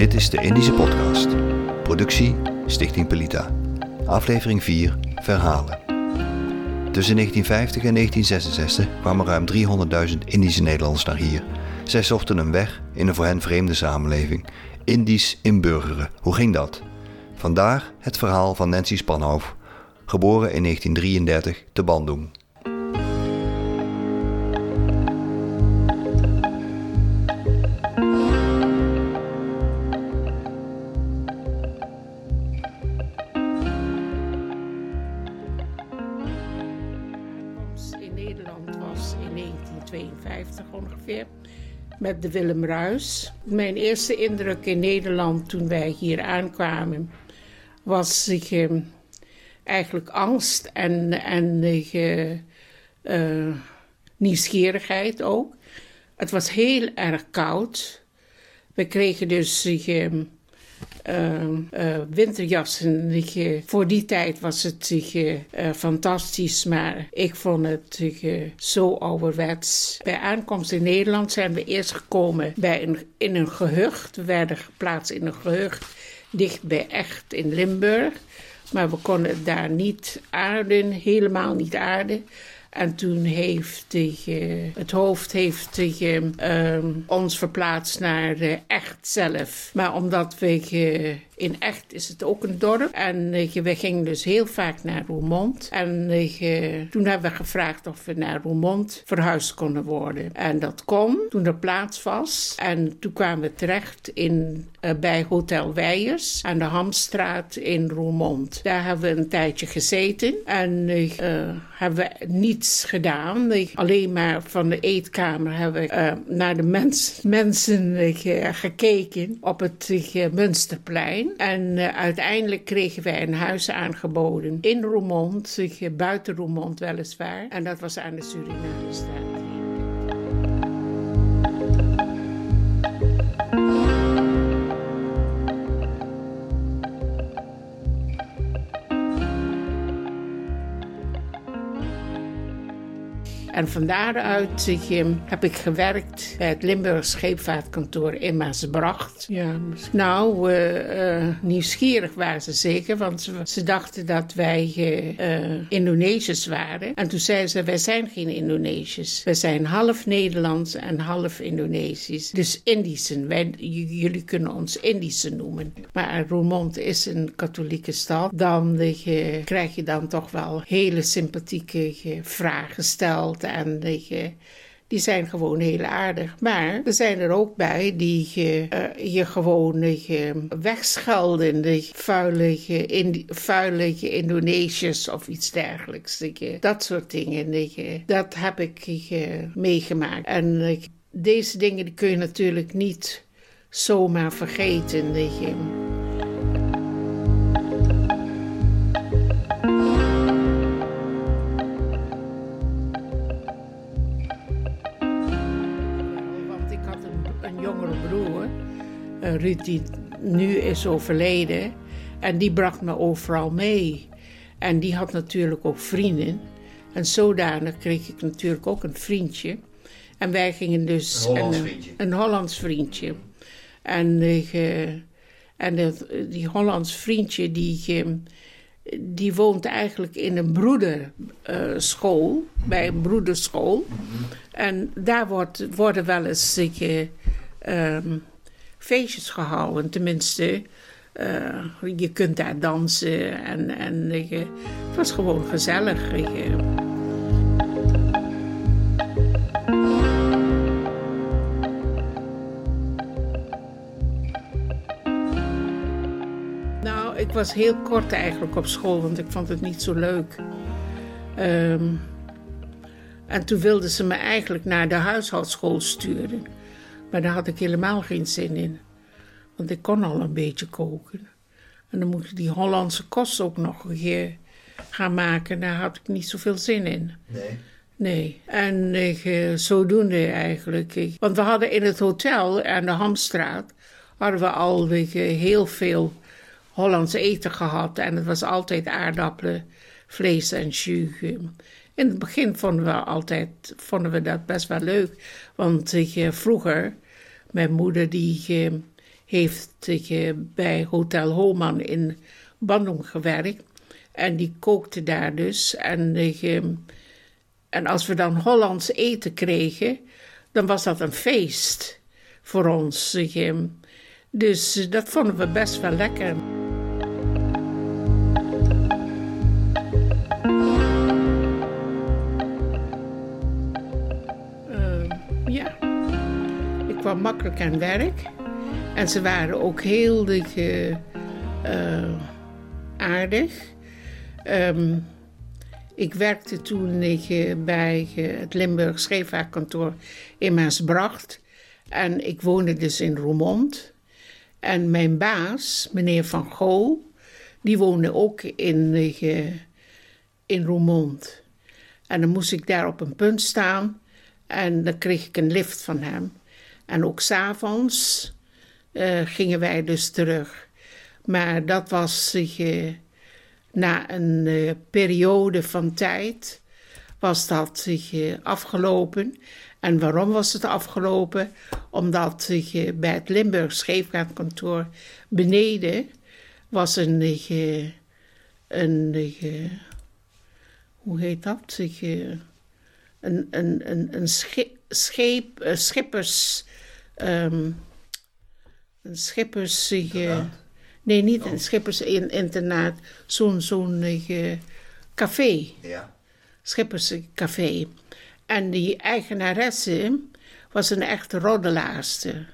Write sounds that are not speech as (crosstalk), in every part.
Dit is de Indische Podcast. Productie Stichting Pelita. Aflevering 4 Verhalen. Tussen 1950 en 1966 kwamen ruim 300.000 Indische Nederlanders naar hier. Zij zochten een weg in een voor hen vreemde samenleving. Indisch inburgeren. Hoe ging dat? Vandaar het verhaal van Nancy Spanhoofd, geboren in 1933 te Bandung. Met de Willem Ruis. Mijn eerste indruk in Nederland toen wij hier aankwamen was eh, eigenlijk angst en, en eh, eh, nieuwsgierigheid ook. Het was heel erg koud. We kregen dus eh, winterjassen. Ik, eh, voor die tijd was het eh, fantastisch, maar ik vond het eh, zo ouderwets. Bij aankomst in Nederland zijn we eerst gekomen bij een, in een gehucht. We werden geplaatst in een gehucht dicht bij Echt in Limburg. Maar we konden daar niet aarden, helemaal niet aarden. En toen heeft eh, het hoofd heeft de, eh, ons verplaatst naar eh, Echt zelf. Maar omdat we eh, in Echt is het ook een dorp. En eh, we gingen dus heel vaak naar Roermond. En eh, toen hebben we gevraagd of we naar Roermond verhuisd konden worden. En dat kon toen er plaats was. En toen kwamen we terecht in, eh, bij Hotel Weijers aan de Hamstraat in Roermond. Daar hebben we een tijdje gezeten. En hebben we niets gedaan. Alleen maar van de eetkamer hebben we naar de mens, mensen gekeken op het eh, En eh, uiteindelijk kregen wij een huis aangeboden in Roermond, buiten Roermond weliswaar. En dat was aan de Surinamestraat. En van daaruit eh, heb ik gewerkt bij het Limburg Scheepvaartkantoor in Maasbracht. Ja, nou, eh, eh, nieuwsgierig waren ze zeker, want ze, ze dachten dat wij eh, Indonesiërs waren. En toen zeiden ze, wij zijn geen Indonesiërs. Wij zijn half Nederlands en half Indonesisch. Dus Indischen. Wij, jullie kunnen ons Indischen noemen. Maar Roermond is een katholieke stad. Dan krijg je dan toch wel hele sympathieke vragen gesteld. En eh, die zijn gewoon heel aardig. Maar er zijn er ook bij die eh, eh, je gewoon eh, wegschelden. De vuile, Indi- vuile Indonesiërs of iets dergelijks. Dat soort dingen. Dat heb ik meegemaakt. En deze dingen die kun je natuurlijk niet zomaar vergeten. Ruud, die nu is overleden. En die bracht me overal mee. En die had natuurlijk ook vrienden. En zodanig kreeg ik natuurlijk ook een vriendje. En wij gingen dus... Een Hollands en, eh, vriendje. Een Hollands vriendje. En, eh, en dat- die Hollands vriendje, die, eh, die woont eigenlijk in een broederschool. bij een broederschool. En daar wordt, worden wel eens eh, ehm, feestjes gehouden. Tenminste, eh, je kunt daar dansen. En, en het was gewoon gezellig. eh. Nou, ik was heel kort eigenlijk op school, want ik vond het niet zo leuk. Ehm, en toen wilden ze me eigenlijk naar de huishoudschool sturen. Maar daar had ik helemaal geen zin in. Want ik kon al een beetje koken. En dan moet ik die Hollandse kost ook nog een keer gaan maken. Daar had ik niet zoveel zin in. Nee. Nee, en ik, eh, zodoende eigenlijk. Ik- want we hadden in het hotel aan de Hamstraat... hadden we al je, heel veel Hollands eten gehad. En het was altijd aardappelen, vlees en jus. In het begin vonden we, altijd, vonden we dat best wel leuk. Want ik, eh, vroeger, mijn moeder die eh, heeft bij Hotel Homan in Bandung gewerkt. En die kookte daar dus. En, en als we dan Hollands eten kregen, dan was dat een feest voor ons. Dus dat vonden we best wel lekker. Makkelijk aan werk. En ze waren ook heel uh, aardig. Ehm, ik werkte toen ik, bij het Limburg Scheepvaartkantoor in Maasbracht. En ik woonde dus in Roermond. En mijn baas, meneer Van Gool, die woonde ook in, in Roermond. En dan moest ik daar op een punt staan en dan kreeg ik een lift van hem. En ook s'avonds uh, gingen wij dus terug. Maar dat was uh, na een uh, periode van tijd was dat afgelopen. En waarom was het afgelopen? Omdat bij het Limburg Scheepvaartkantoor beneden was een, een, hoe heet dat? Een, een, een, een scheep, schippers. Um, een schippers. Uh, nee, niet een oh. schippers internaat. Zo'n zo'n uh, café. Ja. Schipperscafé. En die eigenaresse was een echte roddelaarste.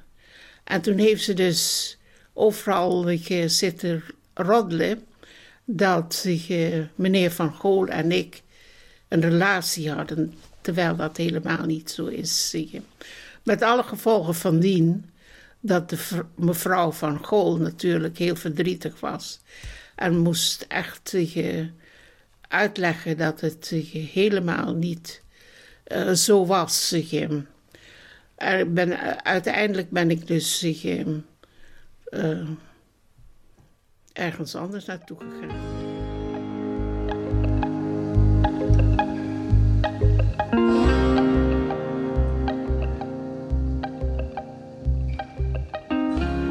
En toen heeft ze dus overal uh, zitten roddelen dat uh, meneer Van Gool en ik een relatie hadden terwijl dat helemaal niet zo is. Met alle gevolgen van dien dat de mevrouw van Gool natuurlijk heel verdrietig was en moest echt uitleggen dat het helemaal niet uh, zo was. ben, uiteindelijk ben ik dus ergens anders naartoe gegaan.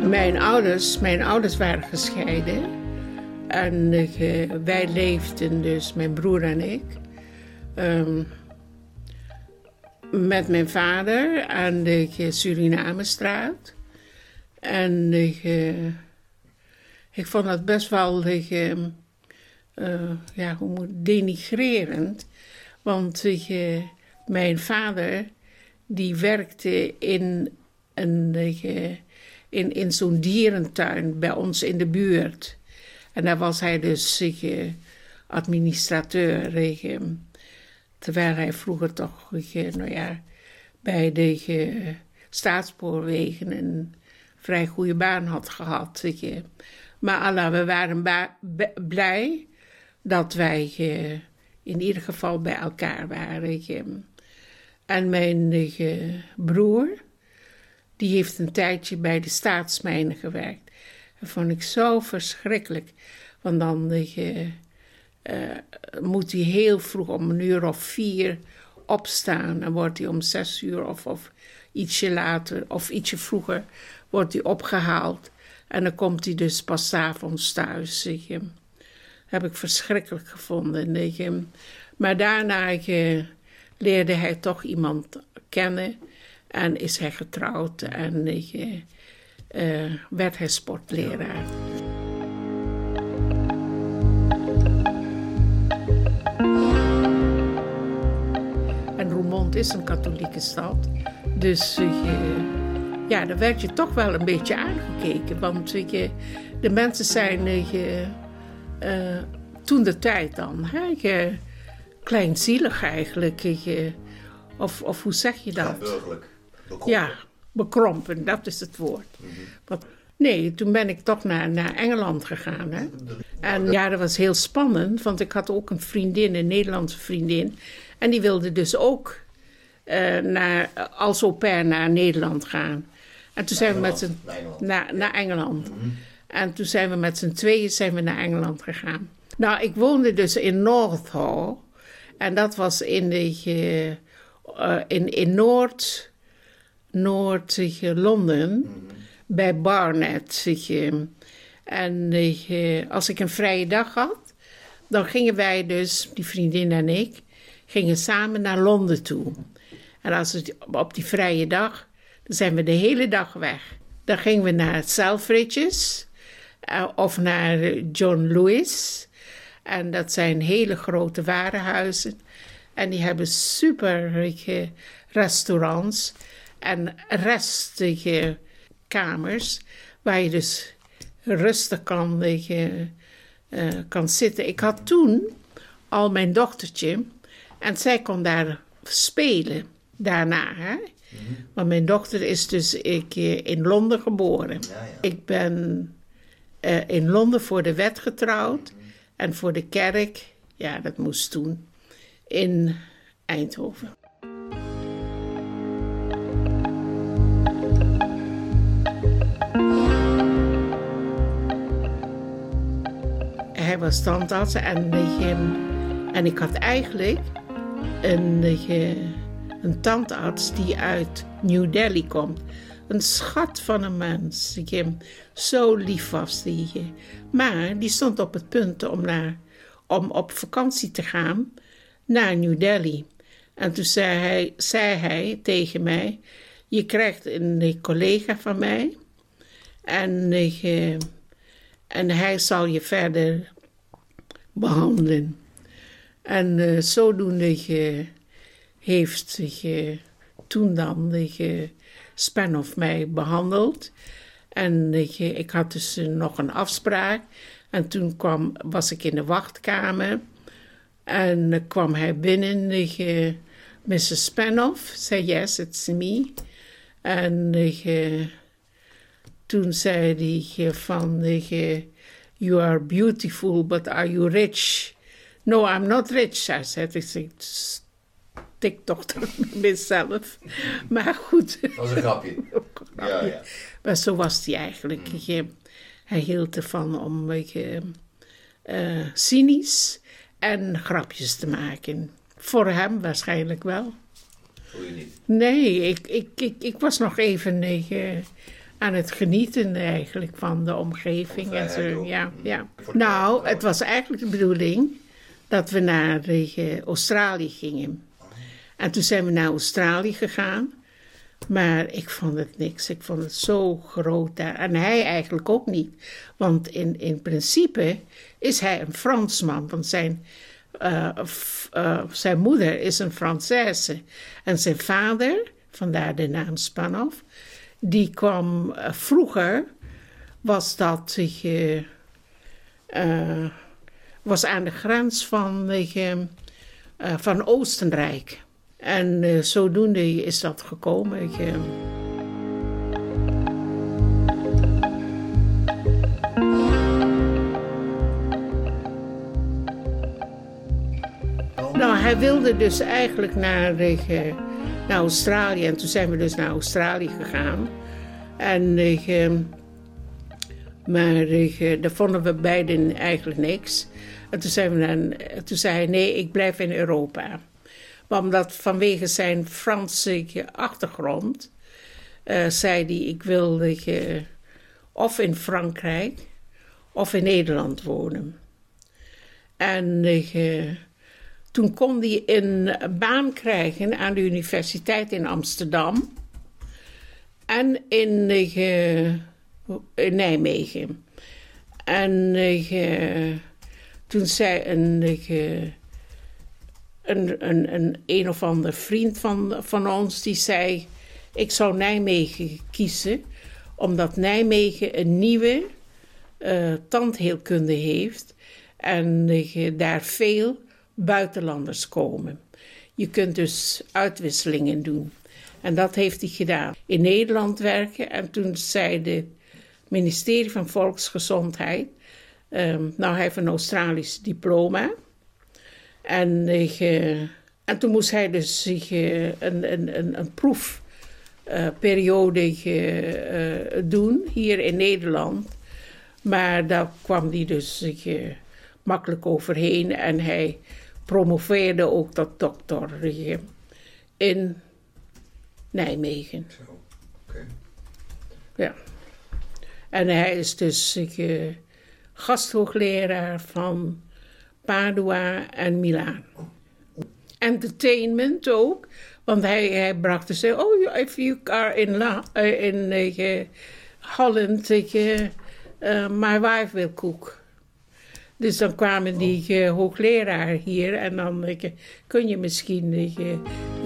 Mijn ouders, mijn ouders waren gescheiden. En uh, wij leefden dus, mijn broer en ik, um, met mijn vader aan de Surinamestraat. En uh, ik vond dat best wel uh, ja, hoe moet, denigrerend. Want mijn vader die werkte in een in, in zo'n dierentuin bij ons in de buurt. En daar was hij dus eh, administrateur. Terwijl hij vroeger toch nou ja, bij de staatsspoorwegen een vrij goede baan had gehad. Eh. Maar Allah, we waren blij dat wij in ieder geval bij elkaar waren. En mijn broer, die heeft een tijdje bij de staatsmijnen gewerkt. Dat vond ik zo verschrikkelijk. Want dan uh, moet hij heel vroeg om een uur of vier opstaan. En wordt hij om zes uur of, of ietsje later of ietsje vroeger wordt hij opgehaald. En dan komt hij dus pas avonds thuis. Uh, heb ik verschrikkelijk gevonden. maar daarna leerde hij toch iemand kennen en is hij getrouwd en uh, werd hij sportleraar. En Roermond is een katholieke stad. Dus uh, ja, daar werd je toch wel een beetje aangekeken. Want de mensen zijn toen de tijd dan, hè, kleinzielig eigenlijk. of, of hoe zeg je dat? burgerlijk. Ja, bekrompen, dat is het woord. Mhm. nee, toen ben ik toch naar, naar Engeland gegaan. Hè? En ja, dat was heel spannend, want ik had ook een vriendin, een Nederlandse vriendin. En die wilde dus ook uh, naar, als au pair naar Nederland gaan. En toen zijn we met z'n... Naar, naar Engeland. Mhm. En toen zijn we met z'n tweeën zijn we naar Engeland gegaan. Nou, ik woonde dus in Northall. En dat was in, de, uh, in, in Noord... Noord-Londen. bij Barnet. En als ik een vrije dag had, dan gingen wij dus, die vriendin en ik, gingen samen naar Londen toe. En als het op die vrije dag, dan zijn we de hele dag weg. Dan gingen we naar Selfridges uh, of naar John Lewis. En dat zijn hele grote warenhuizen. En die hebben super restaurants en restige kamers waar je dus rustig kan, uh, kan zitten. Ik had toen al mijn dochtertje en zij kon daar spelen daarna. Hè? Mhm. Want mijn dochter is dus ik, in Londen geboren. Ja, ja. Ik ben uh, in Londen voor de wet getrouwd. Mhm. En voor de kerk, ja, dat moest toen, in Eindhoven. Hij was tandarts en, en ik had eigenlijk een, een tandarts die uit New Delhi komt. Een schat van een mens. Zo lief was die. Maar die stond op het punt om, naar, om op vakantie te gaan naar New Delhi. En toen zei hij, zei hij tegen mij: Je krijgt een collega van mij. En, en hij zal je verder behandelen. En uh, zodoende heeft zich toen dan de Spanoff mij behandeld. En ik had dus nog een afspraak. En toen kwam, was ik in de wachtkamer. En kwam hij binnen. Uh, Mrs. Spanoff zei: Yes, it's me. En toen zei hij van: You are beautiful, but are you rich? No, I'm not rich, I said. Ik zei, tikdochter (laughs) mezelf. Maar goed. Dat was (laughs) een grapje. Ja, ja. Maar zo was hij eigenlijk. Mm. Hij hield ervan om een beetje uh, cynisch en grapjes te maken. Voor hem waarschijnlijk wel. Voor je niet? Nee, ik, ik, ik, ik was nog even uh, aan het genieten eigenlijk van de omgeving. En zo. Ja, mm. ja. Nou, het was eigenlijk de bedoeling dat we naar uh, Australië gingen. En toen zijn we naar Australië gegaan. Maar ik vond het niks. Ik vond het zo groot daar. En hij eigenlijk ook niet. Want in, in principe is hij een Fransman. Want zijn, uh, uh, zijn moeder is een Française. En zijn vader, vandaar de naam Spanoff, die kwam uh, vroeger, was dat was aan de grens van, van Oostenrijk. En zodoende is dat gekomen. Nou, hij wilde dus eigenlijk naar, uh, naar Australië. En toen zijn we dus naar Australië gegaan. En maar daar vonden we beiden eigenlijk niks. En toen, zijn zei hij, nee, ik blijf in Europa. Maar omdat vanwege zijn Franse achtergrond uh, zei hij: Ik wilde uh, of in Frankrijk of in Nederland wonen. En toen kon hij een baan krijgen aan de universiteit in Amsterdam en in, in Nijmegen. En toen zei een een, een, een, een of ander vriend van, van ons die zei: Ik zou Nijmegen kiezen, omdat Nijmegen een nieuwe uh, tandheelkunde heeft en daar veel buitenlanders komen. Je kunt dus uitwisselingen doen. En dat heeft hij gedaan. In Nederland werken en toen zei het ministerie van Volksgezondheid: um, Nou, hij heeft een Australisch diploma. En, uh, en toen moest hij dus zich uh, een, een, een, proefperiode uh, doen hier in Nederland. Maar daar kwam hij dus makkelijk overheen en hij promoveerde ook tot dokter in Nijmegen. Zo, oké. Ja. En hij is dus uh, gasthoogleraar van Padua en Milaan. Entertainment ook, want hij, hij bracht dus, oh, if you are in, La, uh, in uh, Holland, my wife will cook. Dus dan kwamen die uh, hoogleraar hier en dan uh, kun je misschien, uh,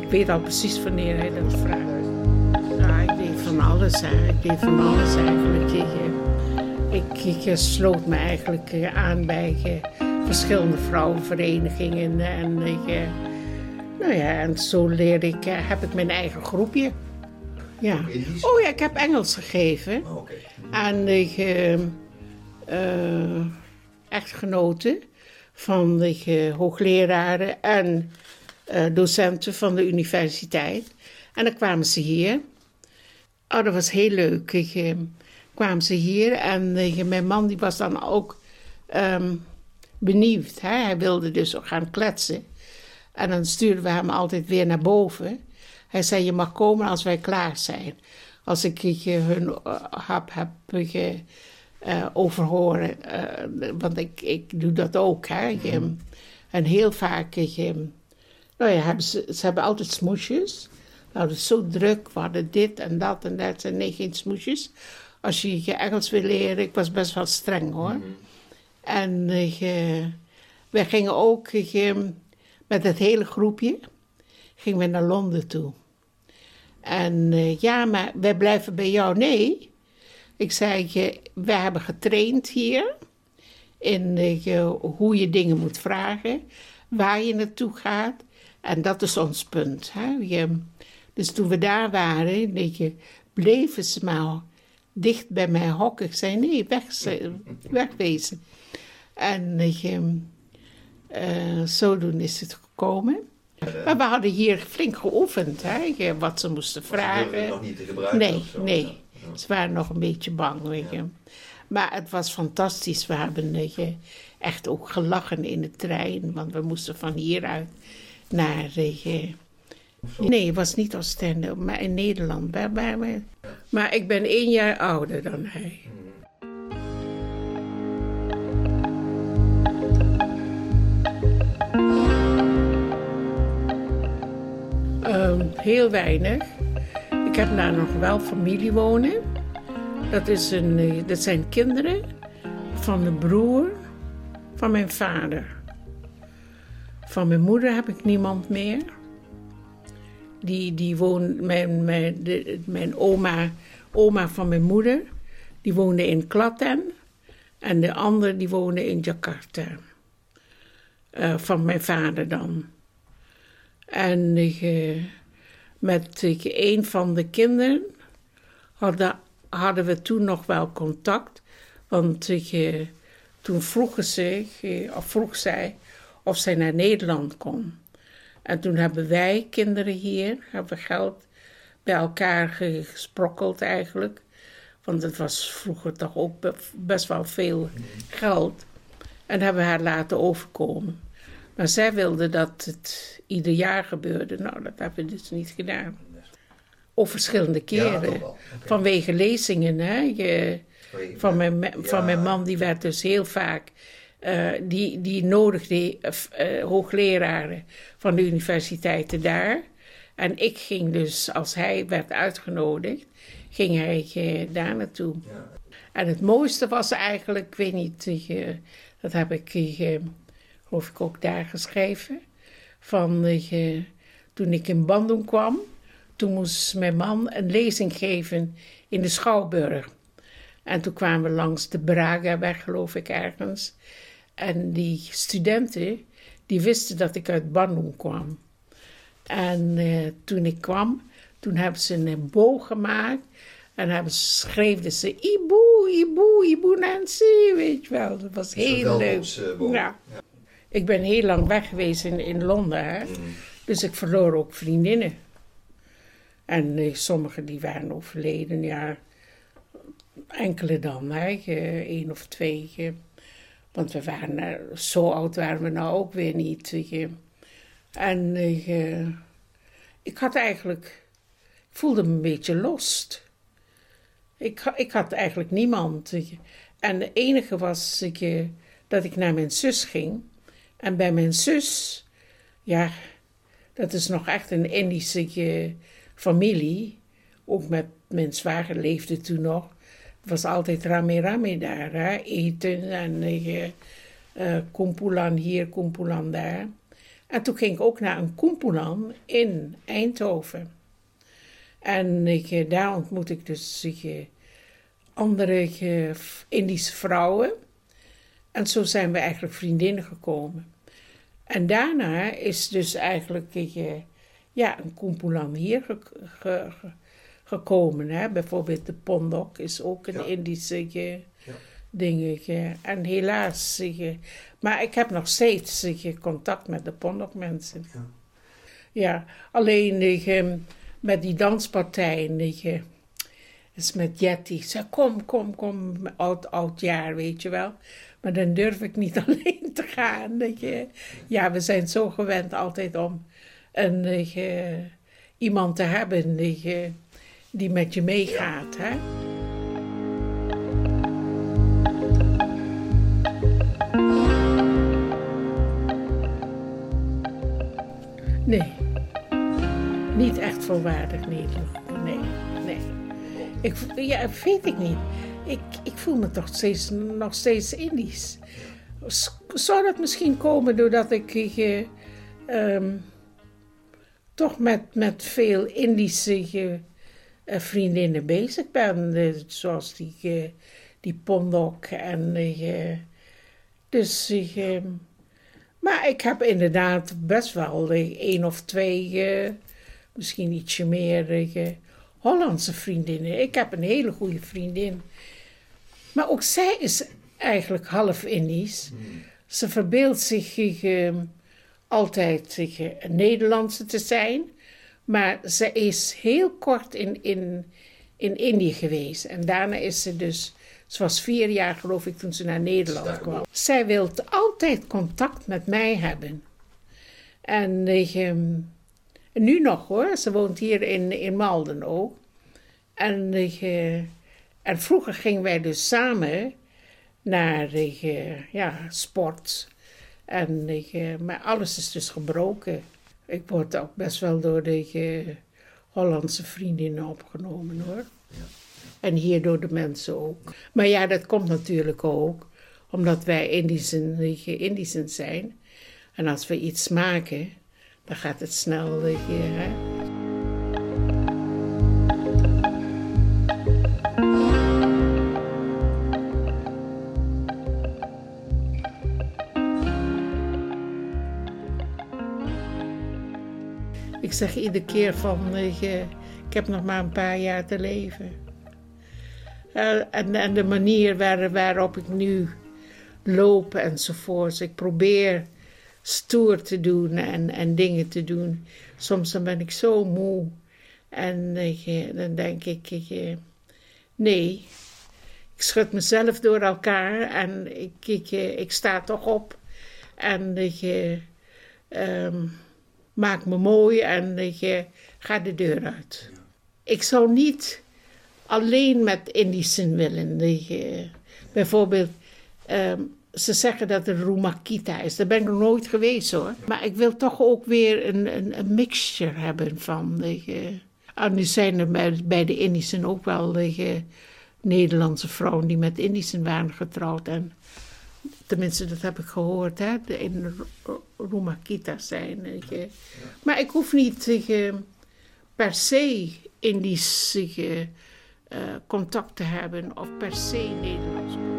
ik weet al precies wanneer hij dat vraagt. Nou, ik deed van alles, hè. ik deed van alles eigenlijk. Ik, ik, sloot me eigenlijk aan bij verschillende vrouwenverenigingen en nou ja, en zo leerde ik, heb ik mijn eigen groepje. Ja. Oh ja, ik heb Engels gegeven. Oh, okay. En ik echtgenoten van de hoogleraren en uh, docenten van de universiteit. En dan kwamen ze hier. Oh, dat was heel leuk. Ik, uh, kwamen ze hier en mijn man die was dan ook um, benieuwd. Hij wilde dus ook gaan kletsen. En dan stuurden we hem altijd weer naar boven. Hij zei, je mag komen als wij klaar zijn. Als ik hun hap heb uh, over horen. Uh, want ik, ik doe dat ook. Hè. Mm. En heel vaak. nou ja, hebben ze, ze hebben altijd smoesjes. Nou, het is zo druk. We hadden dit en dat en dat. En nee, geen smoesjes. Als je je Engels wil leren. Ik was best wel streng hoor. Mm. En we gingen ook met het hele groepje. Gingen we naar Londen toe. En ja, maar wij blijven bij jou. Nee. Ik zei, we hebben getraind hier in hoe je dingen moet vragen, waar je naartoe gaat. En dat is ons punt. Hè? Je, dus toen we daar waren, je, bleven ze maar dicht bij mij hokken. Ik zei, nee, weg, wegwezen. En je, uh, zodoende is het gekomen. Maar we hadden hier flink geoefend, hè, wat ze moesten vragen. Nog niet te gebruiken? Nee, nee. Ze waren nog een beetje bang, weet je. Maar het was fantastisch. We hebben je, echt ook gelachen in de trein. Want we moesten van hieruit naar... Je, nee, het was niet Oostende, maar in Nederland. Maar ik ben één jaar ouder dan hij. Um, heel weinig. Ik heb daar nog wel familie wonen. Dat, is een, eh, dat zijn kinderen van de broer van mijn vader. Van mijn moeder heb ik niemand meer. Die, die woont, mijn, mijn, de, mijn oma, oma van mijn moeder, die woonde in Klaten. En de andere die woonde in Jakarta. Uh, van mijn vader dan. En uh, met een van de kinderen hadden, hadden we toen nog wel contact. Want uh, toen vroegen ze, uh, of vroeg zij of zij naar Nederland kon. En toen hebben wij kinderen hier, hebben geld bij elkaar gesprokkeld eigenlijk. Want het was vroeger toch ook best wel veel geld. En hebben haar laten overkomen. Maar zij wilde dat het ieder jaar gebeurde. Nou, dat hebben we dus niet gedaan. Of verschillende keren. Vanwege lezingen. Hè? Je, van, mijn, van mijn man, die werd dus heel vaak. Uh, die, die nodigde uh, hoogleraren van de universiteiten daar. En ik ging dus, als hij werd uitgenodigd, ging hij uh, daar naartoe. Ja. En het mooiste was eigenlijk, ik weet niet, dat heb ik geloof ik ook daar geschreven. Van uh, toen ik in Bandung kwam, toen moest mijn man een lezing geven in de Schouwburg. En toen kwamen we langs de Bragaweg, geloof ik, ergens. En die studenten, die wisten dat ik uit Bandung kwam. En uh, toen ik kwam, toen hebben ze een boog gemaakt. En hebben schreven ze Ibu, Ibu, Ibu Nancy, weet je wel. Dat was heel leuk. Uh, ja. Ik ben heel lang weg geweest in, in Londen, hè? Mm. dus ik verloor ook vriendinnen. En uh, sommigen die waren overleden, ja, enkele dan, hè? één of twee. want we waren, uh, zo oud waren we nou ook weer niet. En uh, ik had eigenlijk, ik voelde me een beetje lost. Ik, ik had eigenlijk niemand. En de enige was dat ik naar mijn zus ging. En bij mijn zus, ja, dat is nog echt een Indische familie. Ook met mijn zwager leefde toen nog. Het was altijd rame rame daar, hè? eten en uh, hier, kumpulan daar. En toen ging ik ook naar een kumpulan in Eindhoven. En daar ontmoette ik dus andere Indische vrouwen. En zo zijn we eigenlijk vriendinnen gekomen. En daarna is dus eigenlijk ja, een kumpulan hier gekomen. Hè? Bijvoorbeeld de Pondok is ook een Indische ja. dingetje. En helaas, maar ik heb nog steeds contact met de Pondok mensen. Ja, ja alleen met die danspartijen, is met Jetty. Ze kom, kom, kom, oud, oud jaar, weet je wel. Maar dan durf ik niet (laughs) alleen te gaan. je. Ja, we zijn zo gewend altijd om een, iemand te hebben die, die met je meegaat. Hè? Nee, niet echt volwaardig Nederland. Ik, ja, weet ik niet. Ik, ik voel me toch steeds, nog steeds Indisch. Zou dat misschien komen doordat ik uh, toch met, met veel Indische uh, vriendinnen bezig ben. Zoals die, die Pondok en... dus... maar ik heb inderdaad best wel één of twee, misschien ietsje meer... Hollandse vriendinnen. Ik heb een hele goede vriendin. Maar ook zij is eigenlijk half Indisch. Ze verbeeldt zich altijd zich, een Nederlandse te zijn. Maar ze is heel kort in, in, in Indië geweest. En daarna is ze dus, ze was vier jaar geloof ik toen ze naar Nederland kwam. Zij wil altijd contact met mij hebben. En ehm, nu nog hoor, ze woont hier in, in Malden ook. En, uh, en vroeger gingen wij dus samen naar uh, ja, sport. En, uh, maar alles is dus gebroken. Ik word ook best wel door de Hollandse vriendinnen opgenomen hoor. Ja. En hier door de mensen ook. Maar ja, dat komt natuurlijk ook omdat wij Indischen, Indischen zijn. En als we iets maken, dan gaat het snel. Hè? Ik zeg iedere keer van, uh, ik heb nog maar een paar jaar te leven. Uh, en, en de manier waar, waarop ik nu loop enzovoorts. Ik probeer stoer te doen en, en dingen te doen. Soms dan ben ik zo moe. En uh, dan denk ik, uh, nee, ik schud mezelf door elkaar en ik, ik, ik sta toch op. En ik, um, maak me mooi en ik ga de deur uit. Ik zou niet alleen met Indischen willen. bijvoorbeeld, ehm, ze zeggen dat er Rumakita is. Daar ben ik nog nooit geweest hoor. Maar ik wil toch ook weer een, een, een mixture hebben van. Uh, nu zijn er bij, de Indischen ook wel Nederlandse vrouwen die met Indischen waren getrouwd. En Tenminste, dat heb ik gehoord, hè, in Rumakita zijn. Maar ik hoef niet per se Indische uh, contact te hebben of per se Nederlands.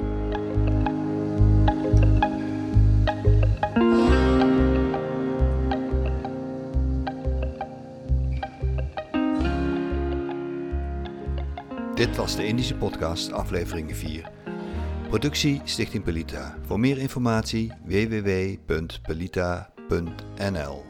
Dit was de Indische podcast, aflevering 4. Productie Stichting Pelita. Voor meer informatie www.pelita.nl